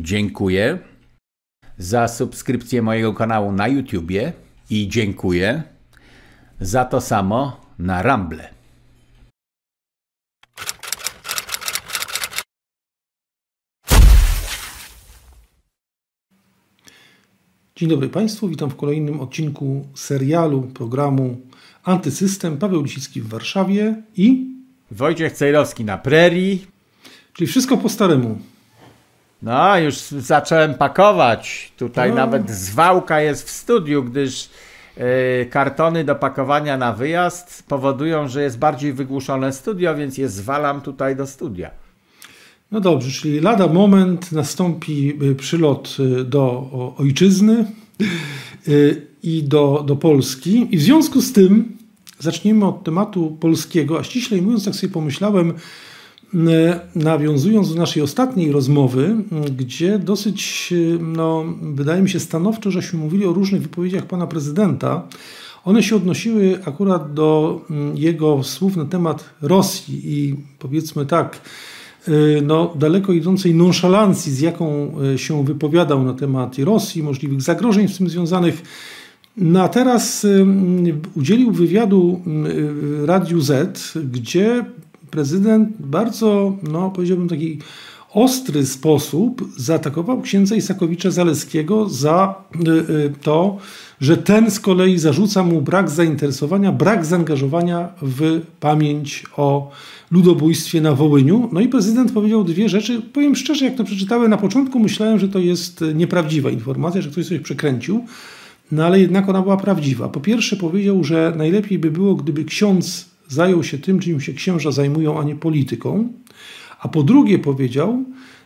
Dziękuję za subskrypcję mojego kanału na YouTubie i dziękuję za to samo na Rumble. Dzień dobry Państwu, witam w kolejnym odcinku serialu programu Antysystem. Paweł Lisicki w Warszawie i Wojciech Cejrowski na prerii. Czyli wszystko po staremu. No, już zacząłem pakować. Tutaj no. nawet zwałka jest w studiu, gdyż yy, kartony do pakowania na wyjazd powodują, że jest bardziej wygłuszone studio, więc je zwalam tutaj do studia. No dobrze, czyli lada moment nastąpi y, przylot y, do ojczyzny y, i do, do Polski. I w związku z tym zacznijmy od tematu polskiego, a ściślej mówiąc, jak sobie pomyślałem, nawiązując do naszej ostatniej rozmowy, gdzie dosyć, no, wydaje mi się stanowczo, żeśmy mówili o różnych wypowiedziach pana prezydenta. One się odnosiły akurat do jego słów na temat Rosji i powiedzmy tak, Y, no, daleko idącej nonszalancji, z jaką się wypowiadał na temat Rosji, możliwych zagrożeń z tym związanych. No a teraz udzielił wywiadu Radiu Z, gdzie prezydent bardzo, no powiedziałbym taki ostry sposób zaatakował księdza Isakowicza Zaleskiego za to, że ten z kolei zarzuca mu brak zainteresowania, brak zaangażowania w pamięć o ludobójstwie na Wołyniu. No i prezydent powiedział dwie rzeczy. Powiem szczerze, jak to przeczytałem na początku, myślałem, że to jest nieprawdziwa informacja, że ktoś coś przekręcił, no ale jednak ona była prawdziwa. Po pierwsze powiedział, że najlepiej by było, gdyby ksiądz zajął się tym, czym się księża zajmują, a nie polityką. A po drugie powiedział,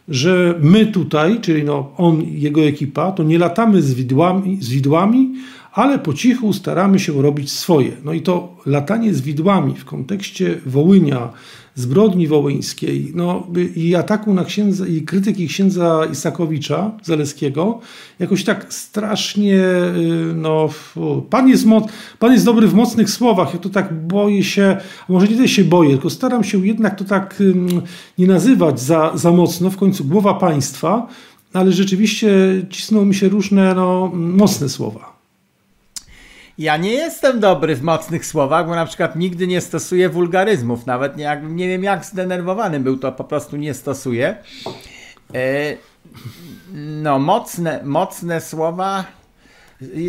że my tutaj, czyli no on i jego ekipa, to nie latamy z widłami, z widłami, ale po cichu staramy się robić swoje. No i to latanie z widłami w kontekście Wołynia, zbrodni wołyńskiej no, i ataku na księdza, i krytyki księdza Isakowicza Zaleskiego, jakoś tak strasznie, y, no, pan jest, pan jest dobry w mocnych słowach, ja to tak boję się, może nie tyle się boję, tylko staram się jednak to tak nie nazywać za, za mocno, w końcu głowa państwa, ale rzeczywiście cisną mi się różne no, mocne słowa. Ja nie jestem dobry w mocnych słowach, bo na przykład nigdy nie stosuję wulgaryzmów. Nawet nie, nie wiem, jak zdenerwowany był, to po prostu nie stosuję. E, no, mocne, mocne słowa.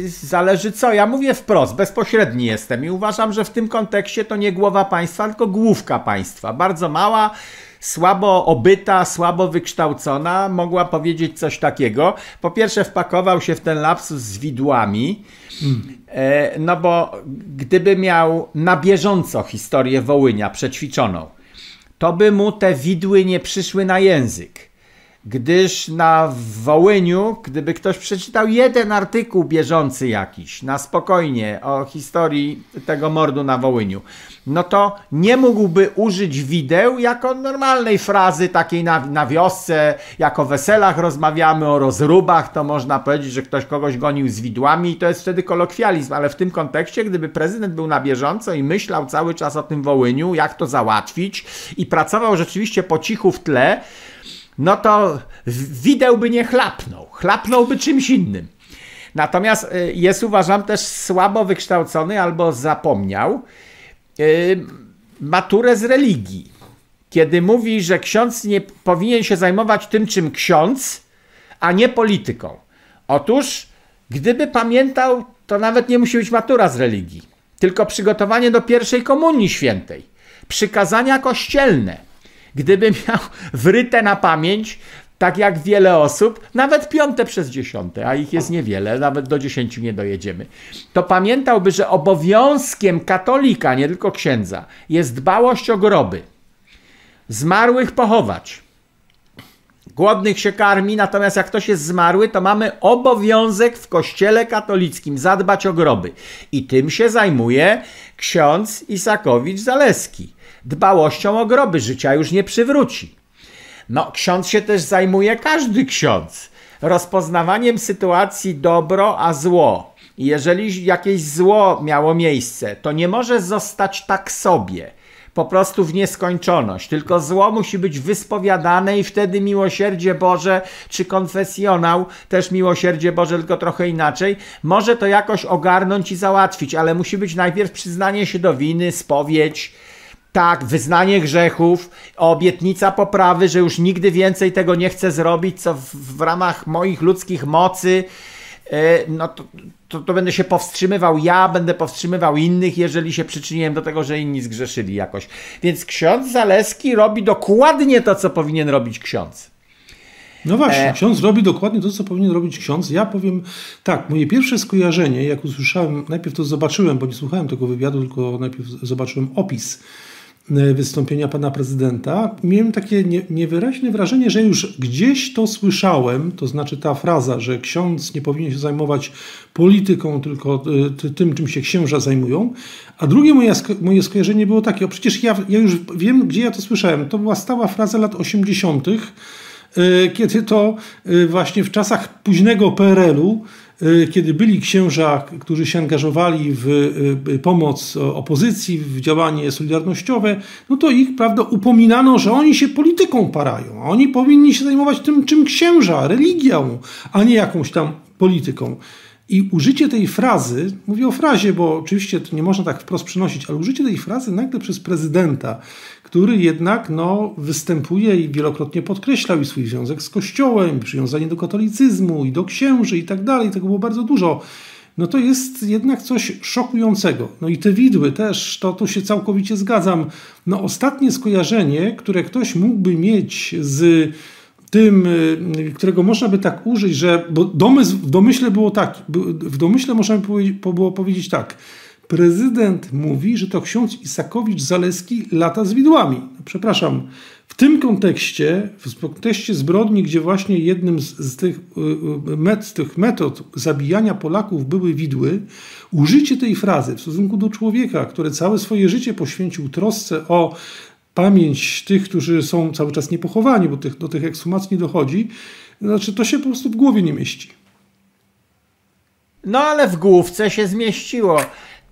Zależy co. Ja mówię wprost, bezpośredni jestem i uważam, że w tym kontekście to nie głowa państwa, tylko główka państwa. Bardzo mała, słabo obyta, słabo wykształcona mogła powiedzieć coś takiego. Po pierwsze, wpakował się w ten lapsus z widłami E, no bo gdyby miał na bieżąco historię Wołynia przećwiczoną, to by mu te widły nie przyszły na język gdyż na Wołyniu, gdyby ktoś przeczytał jeden artykuł bieżący jakiś, na spokojnie, o historii tego mordu na Wołyniu, no to nie mógłby użyć wideł jako normalnej frazy takiej na, na wiosce, jak o weselach rozmawiamy, o rozrubach, to można powiedzieć, że ktoś kogoś gonił z widłami i to jest wtedy kolokwializm, ale w tym kontekście, gdyby prezydent był na bieżąco i myślał cały czas o tym Wołyniu, jak to załatwić i pracował rzeczywiście po cichu w tle, no to wideł by nie chlapnął, chlapnąłby czymś innym. Natomiast y, jest uważam też słabo wykształcony albo zapomniał y, maturę z religii. Kiedy mówi, że ksiądz nie powinien się zajmować tym, czym ksiądz, a nie polityką. Otóż, gdyby pamiętał, to nawet nie musi być matura z religii, tylko przygotowanie do pierwszej komunii świętej, przykazania kościelne Gdyby miał wryte na pamięć, tak jak wiele osób, nawet piąte przez dziesiąte, a ich jest niewiele, nawet do dziesięciu nie dojedziemy, to pamiętałby, że obowiązkiem katolika, nie tylko księdza, jest dbałość o groby. Zmarłych pochować. Głodnych się karmi, natomiast jak ktoś jest zmarły, to mamy obowiązek w kościele katolickim zadbać o groby. I tym się zajmuje ksiądz Isakowicz Zaleski dbałością o groby życia już nie przywróci. No, ksiądz się też zajmuje, każdy ksiądz, rozpoznawaniem sytuacji dobro a zło. Jeżeli jakieś zło miało miejsce, to nie może zostać tak sobie. po prostu w nieskończoność. Tylko zło musi być wyspowiadane i wtedy miłosierdzie Boże, czy konfesjonał, też miłosierdzie Boże, tylko trochę inaczej, może to jakoś ogarnąć i załatwić, ale musi być najpierw przyznanie się do winy, spowiedź, tak, wyznanie grzechów, obietnica poprawy, że już nigdy więcej tego nie chcę zrobić, co w, w ramach moich ludzkich mocy, e, no to, to, to, będę się powstrzymywał ja, będę powstrzymywał innych, jeżeli się przyczyniłem do tego, że inni zgrzeszyli jakoś. Więc ksiądz Zaleski robi dokładnie to, co powinien robić ksiądz. No właśnie, e... ksiądz robi dokładnie to, co powinien robić ksiądz. Ja powiem tak, moje pierwsze skojarzenie, jak usłyszałem, najpierw to zobaczyłem, bo nie słuchałem tego wywiadu, tylko najpierw zobaczyłem opis wystąpienia pana prezydenta, miałem takie nie, niewyraźne wrażenie, że już gdzieś to słyszałem, to znaczy ta fraza, że ksiądz nie powinien się zajmować polityką, tylko e, tym, czym się księża zajmują. A drugie moje, moje skojarzenie było takie, o przecież ja, ja już wiem, gdzie ja to słyszałem. To była stała fraza lat 80., e, kiedy to właśnie w czasach późnego PRL-u kiedy byli księża, którzy się angażowali w y, pomoc opozycji, w działanie solidarnościowe, no to ich, prawda, upominano, że oni się polityką parają, a oni powinni się zajmować tym, czym księża, religią, a nie jakąś tam polityką. I użycie tej frazy, mówię o frazie, bo oczywiście to nie można tak wprost przynosić, ale użycie tej frazy nagle przez prezydenta, który jednak no, występuje i wielokrotnie podkreślał i swój związek z Kościołem, i przywiązanie do katolicyzmu, i do księży i tak dalej, tego było bardzo dużo. No to jest jednak coś szokującego. No i te widły też, to, to się całkowicie zgadzam. No ostatnie skojarzenie, które ktoś mógłby mieć z tym, y, którego można by tak użyć, że bo domysł, w domyśle było tak, w domyśle można by było powiedzieć tak. Prezydent mówi, że to ksiądz Isakowicz-Zaleski lata z widłami. No, przepraszam, w tym kontekście, w kontekście zbrodni, gdzie właśnie jednym z, z, tych, y, y, z tych metod zabijania Polaków były widły, użycie tej frazy w stosunku do człowieka, który całe swoje życie poświęcił trosce o pamięć tych, którzy są cały czas niepochowani, bo tych, do tych ekshumacji nie dochodzi, znaczy to się po prostu w głowie nie mieści. No ale w główce się zmieściło.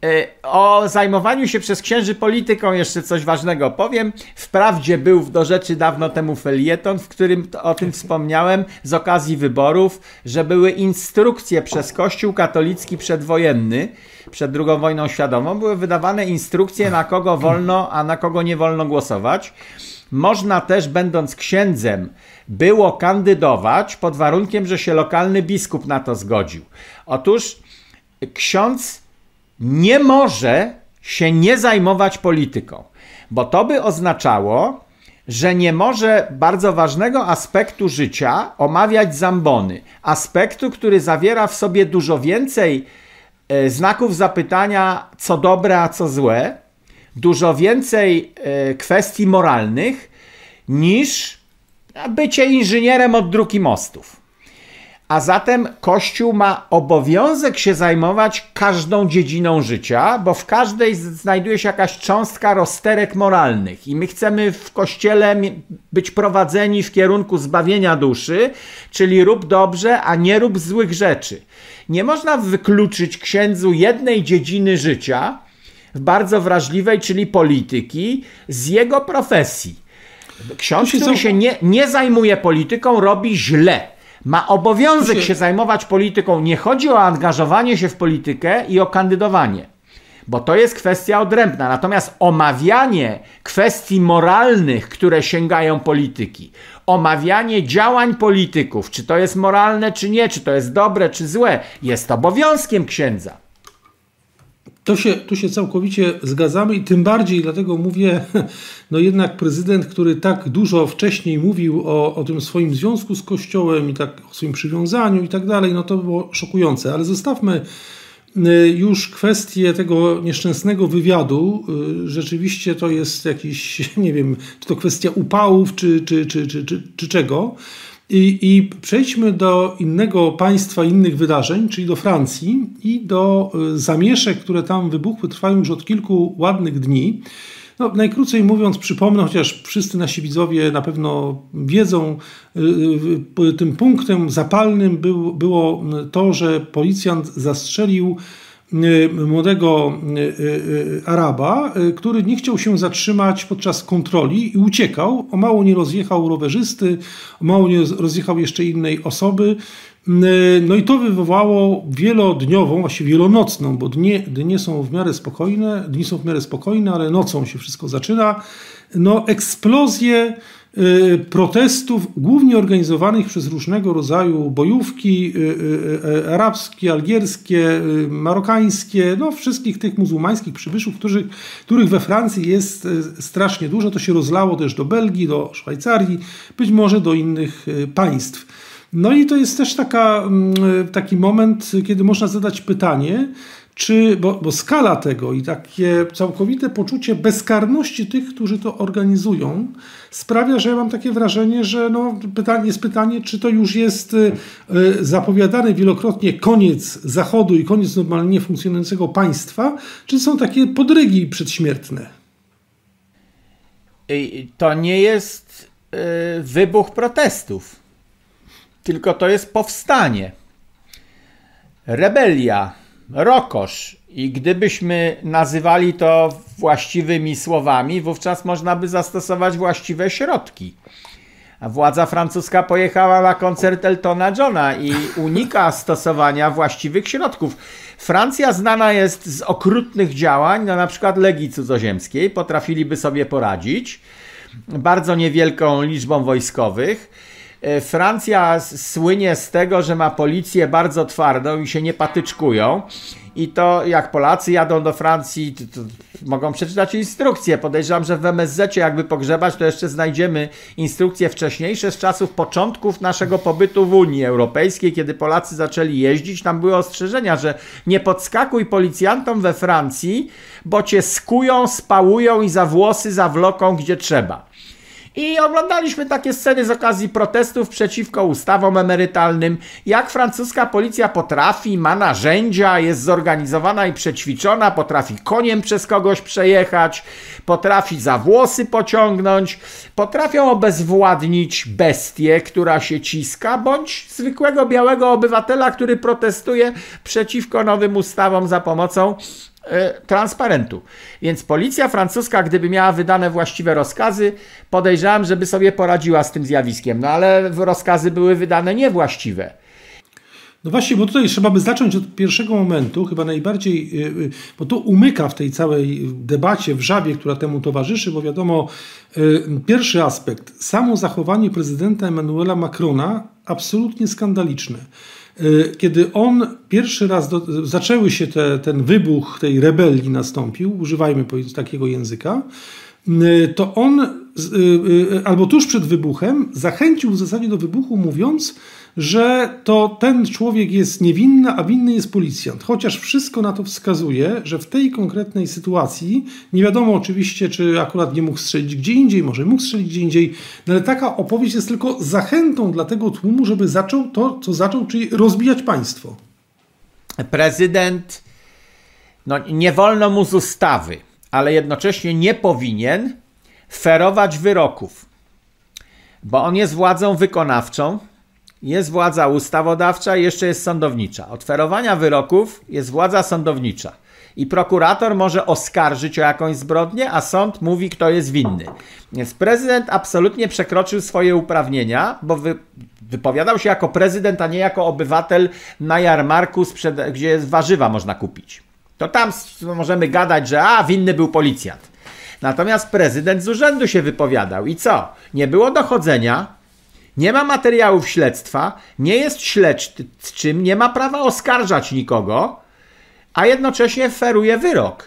E, o zajmowaniu się przez księży polityką jeszcze coś ważnego powiem. Wprawdzie był do rzeczy dawno temu felieton, w którym o tym wspomniałem z okazji wyborów, że były instrukcje przez Kościół katolicki przedwojenny, przed II wojną światową, były wydawane instrukcje na kogo wolno, a na kogo nie wolno głosować. Można też, będąc księdzem, było kandydować pod warunkiem, że się lokalny biskup na to zgodził. Otóż ksiądz nie może się nie zajmować polityką, bo to by oznaczało, że nie może bardzo ważnego aspektu życia omawiać zambony. Aspektu, który zawiera w sobie dużo więcej e, znaków zapytania, co dobre, a co złe, dużo więcej e, kwestii moralnych niż bycie inżynierem od druki mostów. A zatem Kościół ma obowiązek się zajmować każdą dziedziną życia, bo w każdej znajduje się jakaś cząstka rozterek moralnych i my chcemy w Kościele być prowadzeni w kierunku zbawienia duszy, czyli rób dobrze, a nie rób złych rzeczy. Nie można wykluczyć księdzu jednej dziedziny życia, bardzo wrażliwej, czyli polityki, z jego profesji. Ksiądz, który się nie, nie zajmuje polityką, robi źle ma obowiązek się... zajmować polityką. Nie chodzi o angażowanie się w politykę i o kandydowanie, bo to jest kwestia odrębna. Natomiast omawianie kwestii moralnych, które sięgają polityki, omawianie działań polityków, czy to jest moralne, czy nie, czy to jest dobre, czy złe, jest obowiązkiem księdza. To się, tu się całkowicie zgadzamy i tym bardziej dlatego mówię, no jednak prezydent, który tak dużo wcześniej mówił o, o tym swoim związku z Kościołem i tak o swoim przywiązaniu i tak dalej, no to było szokujące. Ale zostawmy y, już kwestię tego nieszczęsnego wywiadu. Y, rzeczywiście to jest jakiś, nie wiem, czy to kwestia upałów, czy, czy, czy, czy, czy, czy czego. I, I, przejdźmy do innego państwa, innych wydarzeń, czyli do Francji i do y, zamieszek, które tam wybuchły, trwają już od kilku ładnych dni. No, najkrócej mówiąc, przypomnę, chociaż wszyscy nasi widzowie na pewno wiedzą, y, tym punktem zapalnym był, było to, że policjant zastrzelił młodego Araba, który nie chciał się zatrzymać podczas kontroli i uciekał. O mało nie rozjechał rowerzysty, o mało nie rozjechał jeszcze innej osoby. No i to wywołało wielodniową, właściwie wielonocną, bo dnie, dnie są w miarę spokojne, dni są w miarę spokojne, ale nocą się wszystko zaczyna. No eksplozję Y, protestów, głównie organizowanych przez różnego rodzaju bojówki y, y, arabskie, algierskie, marokańskie, no wszystkich tych muzułmańskich przybyszów, którzy, których we Francji jest strasznie dużo. To się rozlało też do Belgii, do Szwajcarii, być może do innych państw. No i to jest też taka, mm, taki moment, kiedy można zadać pytanie, czy, bo, bo, skala tego i takie całkowite poczucie bezkarności tych, którzy to organizują, sprawia, że ja mam takie wrażenie, że no, pytanie, jest pytanie, czy to już jest y, zapowiadany wielokrotnie koniec Zachodu i koniec normalnie funkcjonującego państwa, czy są takie podrygi przedśmiertne? To nie jest y, wybuch protestów, tylko to jest powstanie. Rebelia rokosz. I gdybyśmy nazywali to właściwymi słowami, wówczas można by zastosować właściwe środki. A władza francuska pojechała na koncert Eltona Johna i unika stosowania właściwych środków. Francja znana jest z okrutnych działań, no na przykład Legii Cudzoziemskiej, potrafiliby sobie poradzić bardzo niewielką liczbą wojskowych Francja słynie z tego, że ma policję bardzo twardą i się nie patyczkują. I to jak Polacy jadą do Francji, to, to mogą przeczytać instrukcje. Podejrzewam, że w MSZ jakby pogrzebać, to jeszcze znajdziemy instrukcje wcześniejsze z czasów początków naszego pobytu w Unii Europejskiej, kiedy Polacy zaczęli jeździć. Tam były ostrzeżenia, że nie podskakuj policjantom we Francji, bo cię skują, spałują i za włosy zawloką gdzie trzeba. I oglądaliśmy takie sceny z okazji protestów przeciwko ustawom emerytalnym, jak francuska policja potrafi, ma narzędzia, jest zorganizowana i przećwiczona, potrafi koniem przez kogoś przejechać, potrafi za włosy pociągnąć, potrafią obezwładnić bestię, która się ciska, bądź zwykłego białego obywatela, który protestuje przeciwko nowym ustawom za pomocą transparentu. Więc policja francuska, gdyby miała wydane właściwe rozkazy, podejrzewam, żeby sobie poradziła z tym zjawiskiem. No ale rozkazy były wydane niewłaściwe. No właśnie, bo tutaj trzeba by zacząć od pierwszego momentu, chyba najbardziej, e, e, bo to umyka w tej całej debacie, w żabie, która temu towarzyszy, bo wiadomo, pierwszy aspekt, samo zachowanie prezydenta Emmanuela Macrona absolutnie skandaliczne. Y, kiedy on pierwszy raz, do, zaczęły się te, ten wybuch tej rebelii nastąpił, używajmy takiego języka, to on y, albo tuż przed wybuchem zachęcił w zasadzie do wybuchu mówiąc, że to ten człowiek jest niewinny, a winny jest policjant. Chociaż wszystko na to wskazuje, że w tej konkretnej sytuacji, nie wiadomo oczywiście, czy akurat nie mógł strzelić gdzie indziej, może mógł strzelić gdzie indziej, no ale taka opowieść jest tylko zachętą dla tego tłumu, żeby zaczął to, co zaczął, czyli rozbijać państwo. Prezydent, no nie wolno mu z ustawy, ale jednocześnie nie powinien ferować wyroków, bo on jest władzą wykonawczą jest władza ustawodawcza i jeszcze jest sądownicza. Od ferowania wyroków jest władza sądownicza. I prokurator może oskarżyć o jakąś zbrodnię, a sąd mówi, kto jest winny. Więc prezydent absolutnie przekroczył swoje uprawnienia, bo wy, wypowiadał się jako prezydent, a nie jako obywatel na jarmarku, gdzie warzywa można kupić. To tam możemy gadać, że a, winny był policjant. Natomiast prezydent z urzędu się wypowiadał. I co? Nie było dochodzenia, nie ma materiałów śledztwa, nie jest śledczym, nie ma prawa oskarżać nikogo, a jednocześnie feruje wyrok.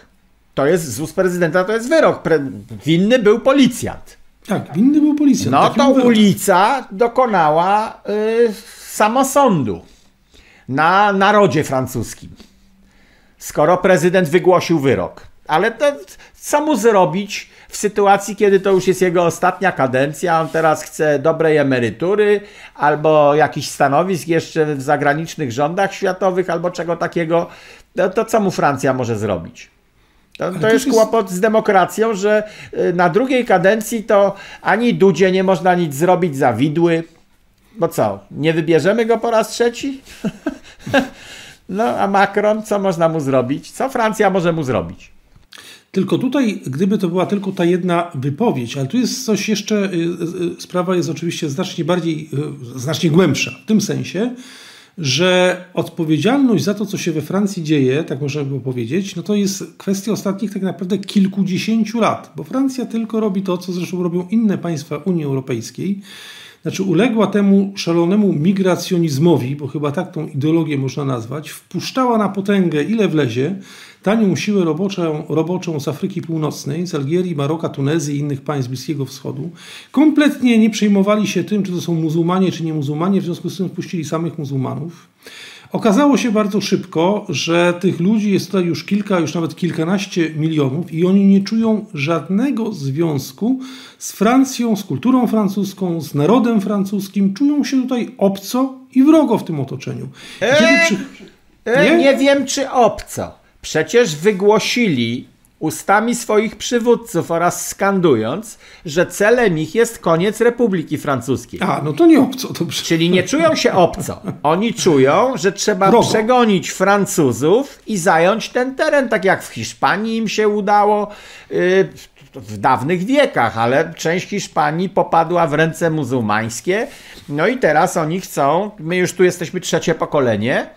To jest z ust prezydenta, to jest wyrok. Pre winny był policjant. Tak, winny był policjant. No to ulica dokonała y, samosądu na narodzie francuskim. Skoro prezydent wygłosił wyrok. Ale to co mu zrobić w sytuacji, kiedy to już jest jego ostatnia kadencja, on teraz chce dobrej emerytury albo jakichś stanowisk jeszcze w zagranicznych rządach światowych albo czego takiego, to, to co mu Francja może zrobić? To, to jest kłopot z demokracją, że y, na drugiej kadencji to ani Dudzie nie można nic zrobić za widły. Bo co, nie wybierzemy go po raz trzeci? No a Macron, co można mu zrobić? Co Francja może mu zrobić? Tylko tutaj, gdyby to była tylko ta jedna wypowiedź, ale tu jest coś jeszcze, y, y, sprawa jest oczywiście znacznie bardziej, y, znacznie głębsza, w tym sensie, że odpowiedzialność za to, co się we Francji dzieje, tak można by powiedzieć, no to jest kwestia ostatnich tak naprawdę kilkudziesięciu lat, bo Francja tylko robi to, co zresztą robią inne państwa Unii Europejskiej, znaczy uległa temu szalonemu migracjonizmowi, bo chyba tak tą ideologię można nazwać, wpuszczała na potęgę ile wlezie, tanią siłę roboczą, roboczą z Afryki Północnej, z Algierii, Maroka, Tunezji i innych państw Bliskiego Wschodu. Kompletnie nie przejmowali się tym, czy to są muzułmanie, czy nie muzułmanie, w związku z tym wpuścili samych muzułmanów. Okazało się bardzo szybko, że tych ludzi jest tutaj już kilka, już nawet kilkanaście milionów i oni nie czują żadnego związku z Francją, z kulturą francuską, z narodem francuskim. Czują się tutaj obco i wrogo w tym otoczeniu. Eee, przy... eee, nie? nie wiem, czy obco. Przecież wygłosili ustami swoich przywódców oraz skandując, że celem ich jest koniec Republiki Francuskiej. A, no to nie obco. Dobrze. Czyli nie czują się obco. Oni czują, że trzeba Rogo. przegonić Francuzów i zająć ten teren, tak jak w Hiszpanii im się udało yy, w dawnych wiekach, ale część Hiszpanii popadła w ręce muzułmańskie. No i teraz oni chcą, my już tu jesteśmy trzecie pokolenie,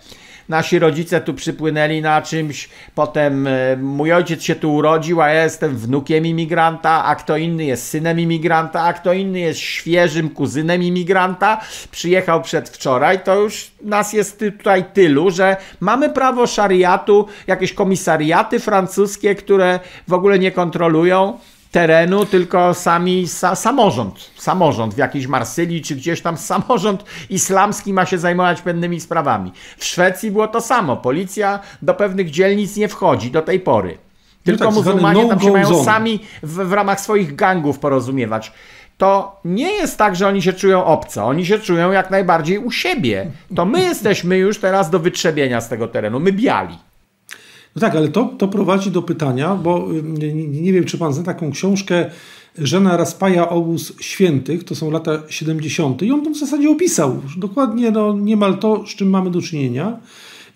nasi rodzice tu przypłynęli na czymś, potem e, mój ojciec się tu urodził, a ja jestem wnukiem imigranta, a kto inny jest synem imigranta, a kto inny jest świeżym kuzynem imigranta, przyjechał przedwczoraj, to już nas jest tutaj tylu, że mamy prawo szariatu, jakieś komisariaty francuskie, które w ogóle nie kontrolują terenu, tylko sami sa, samorząd, samorząd w jakiejś Marsylii czy gdzieś tam samorząd islamski ma się zajmować pewnymi sprawami. W Szwecji było to samo. Policja do pewnych dzielnic nie wchodzi do tej pory. Tylko no tak, muzułmanie no tam się mają zone. sami w, w ramach swoich gangów porozumiewać to nie jest tak, że oni się czują obco. Oni się czują jak najbardziej u siebie. To my jesteśmy już teraz do wytrzebienia z tego terenu. My biali. No tak, ale to, to prowadzi do pytania, bo nie, nie wiem, czy pan zna taką książkę Żena Raspaja Obóz Świętych, to są lata 70. i on to w zasadzie opisał dokładnie no, niemal to, z czym mamy do czynienia.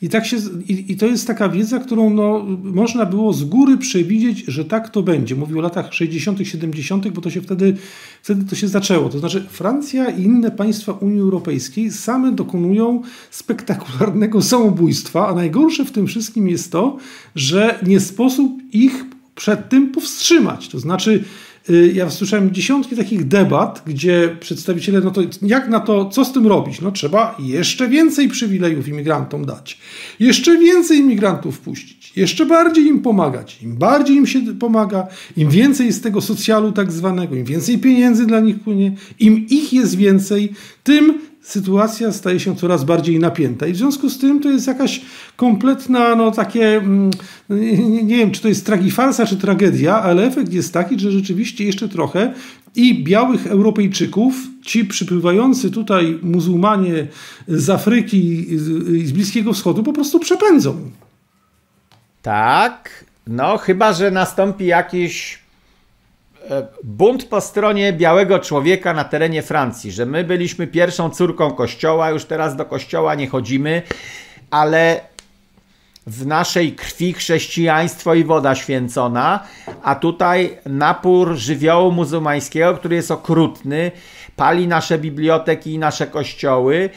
I, tak się, i, i, to jest taka wiedza, którą no, można było z góry przewidzieć, że tak to będzie. Mówił o latach 60., 70., bo to się wtedy, wtedy to się zaczęło. To znaczy, Francja i inne państwa Unii Europejskiej same dokonują spektakularnego samobójstwa, a najgorsze w tym wszystkim jest to, że nie sposób ich przed tym powstrzymać. To znaczy, ja słyszałem dziesiątki takich debat, gdzie przedstawiciele, no to jak na to, co z tym robić? No trzeba jeszcze więcej przywilejów imigrantom dać, jeszcze więcej imigrantów jeszcze bardziej im pomagać. Im bardziej im się pomaga, im więcej z tego socjalu tak zwanego, im więcej pieniędzy dla nich płynie, im ich jest więcej, tym sytuacja staje się coraz bardziej napięta. I w związku z tym to jest jakaś kompletna, no takie, mm, nie, nie wiem, czy to jest tragifarsa, czy tragedia, ale efekt jest taki, że rzeczywiście jeszcze trochę i białych Europejczyków, ci przypływający tutaj muzułmanie z Afryki i z Bliskiego Wschodu po prostu przepędzą. Tak, no chyba, że nastąpi jakiś E, bunt po stronie białego człowieka na terenie Francji, że my byliśmy pierwszą córką kościoła, już teraz do kościoła nie chodzimy, ale w naszej krwi chrześcijaństwo i woda święcona, a tutaj napór żywiołu muzułmańskiego, który jest okrutny, pali nasze biblioteki i nasze kościoły,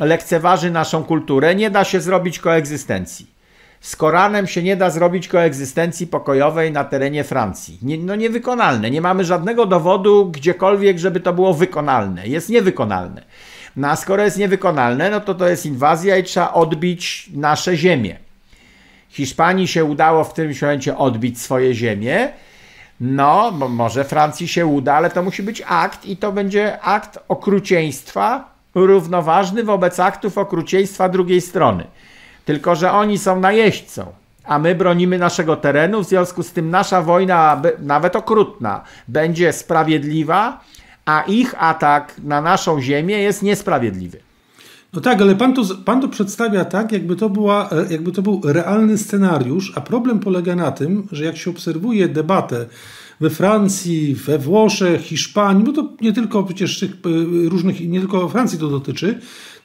lekceważy naszą kulturę, nie da się zrobić koegzystencji. Z Koranem się nie da zrobić koegzystencji pokojowej na terenie Francji. Nie, no niewykonalne. Nie mamy żadnego dowodu gdziekolwiek, żeby to było wykonalne. Jest niewykonalne. No a skoro jest niewykonalne, no to to jest inwazja i trzeba odbić nasze ziemie. Hiszpanii się udało w tym momencie odbić swoje ziemie. No, może Francji się uda, ale to musi być akt i to będzie akt okrucieństwa równoważny wobec aktów okrucieństwa drugiej strony. Tylko, że oni są najeźdźcą, a my bronimy naszego terenu, w związku z tym nasza wojna, nawet okrutna, będzie sprawiedliwa, a ich atak na naszą ziemię jest niesprawiedliwy. No tak, ale pan to, pan to przedstawia tak, jakby to, była, jakby to był realny scenariusz, a problem polega na tym, że jak się obserwuje debatę we Francji, we Włoszech, Hiszpanii, bo to nie tylko przecież tych różnych, nie tylko Francji to dotyczy,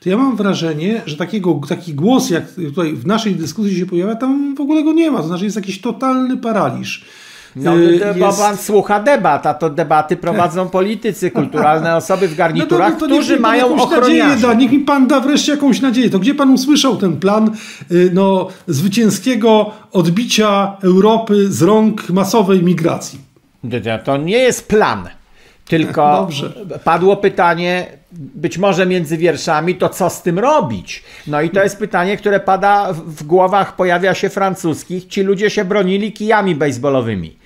to ja mam wrażenie, że takiego, taki głos, jak tutaj w naszej dyskusji się pojawia, tam w ogóle go nie ma. To znaczy jest jakiś totalny paraliż. No, jest... bo pan słucha debat, a to debaty prowadzą politycy, kulturalne osoby w garniturach, no to, to którzy mają ochroniarzy. Da, niech mi pan da wreszcie jakąś nadzieję. To gdzie pan usłyszał ten plan no, zwycięskiego odbicia Europy z rąk masowej migracji? To nie jest plan. Tylko Dobrze. padło pytanie, być może między wierszami, to co z tym robić? No i to jest pytanie, które pada w głowach, pojawia się francuskich. Ci ludzie się bronili kijami baseballowymi.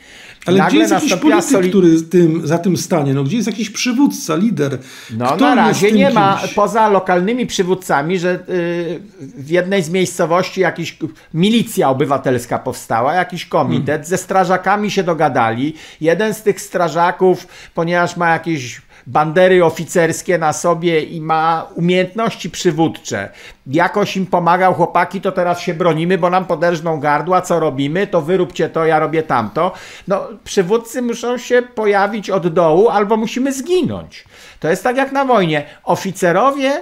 Ale Nagle gdzie jest jakiś polityk, soli... który tym, za tym stanie? No, gdzie jest jakiś przywódca, lider? No Kto na razie nie kimś? ma, poza lokalnymi przywódcami, że yy, w jednej z miejscowości jakiś milicja obywatelska powstała, jakiś komitet, hmm. ze strażakami się dogadali. Jeden z tych strażaków, ponieważ ma jakieś bandery oficerskie na sobie i ma umiejętności przywódcze. Jakoś im pomagał chłopaki, to teraz się bronimy, bo nam poderżną gardła, co robimy, to wyróbcie to, ja robię tamto. No, przywódcy muszą się pojawić od dołu, albo musimy zginąć. To jest tak jak na wojnie. Oficerowie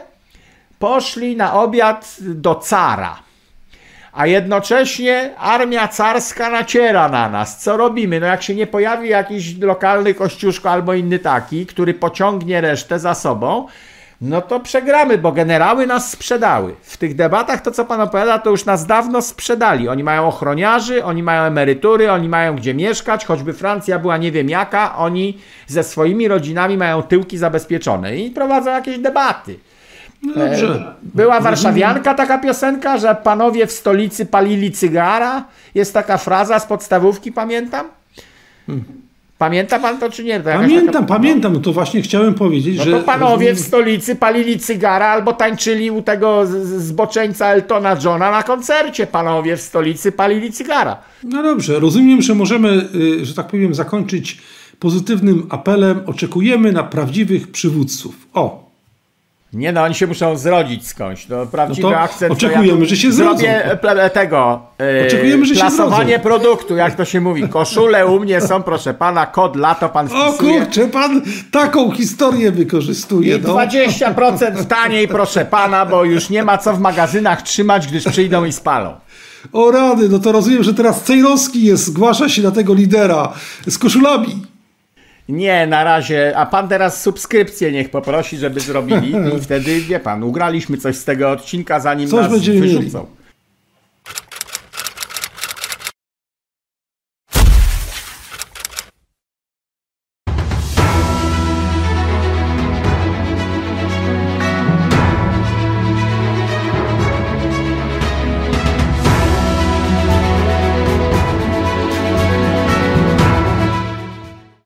poszli na obiad do cara a jednocześnie armia carska naciera na nas. Co robimy? No jak się nie pojawi jakiś lokalny kościuszko albo inny taki, który pociągnie resztę za sobą, no to przegramy, bo generały nas sprzedały. W tych debatach to, co pan opowiada, to już nas dawno sprzedali. Oni mają ochroniarzy, oni mają emerytury, oni mają gdzie mieszkać, choćby Francja była nie wiem jaka, oni ze swoimi rodzinami mają tyłki zabezpieczone i prowadzą jakieś debaty. No dobrze. E, była warszawianka taka piosenka, że panowie w stolicy palili cygara. Jest taka fraza z podstawówki, pamiętam. Hmm. Pamięta pan to czy nie? To pamiętam, taka... pamiętam. No to właśnie chciałem powiedzieć, no że... to panowie w stolicy palili cygara albo tańczyli u tego zboczeńca Eltona Johna na koncercie. Panowie w stolicy palili cygara. No dobrze, rozumiem, że możemy, y, że tak powiem, zakończyć pozytywnym apelem. Oczekujemy na prawdziwych przywódców. O, nie no, oni się muszą zrodzić skądś. No, prawdziwy no akcent. Oczekujemy, ja że się zrodzą. Zrobię tego. Yy, oczekujemy, że się zrodzą. produktu, jak to się mówi. Koszule u mnie są, proszę pana, kod lato pan wpisuje. O kurczę, pan taką historię wykorzystuje. I no. 20% taniej, proszę pana, bo już nie ma co w magazynach trzymać, gdyż przyjdą i spalą. O rady, no to rozumiem, że teraz Cejrowski jest, zgłasza się na tego lidera z koszulami. Nie, na razie. A pan teraz subskrypcję niech poprosi, żeby zrobili i wtedy, wie pan, ugraliśmy coś z tego odcinka, zanim coś nas wyrzucą. Mieli.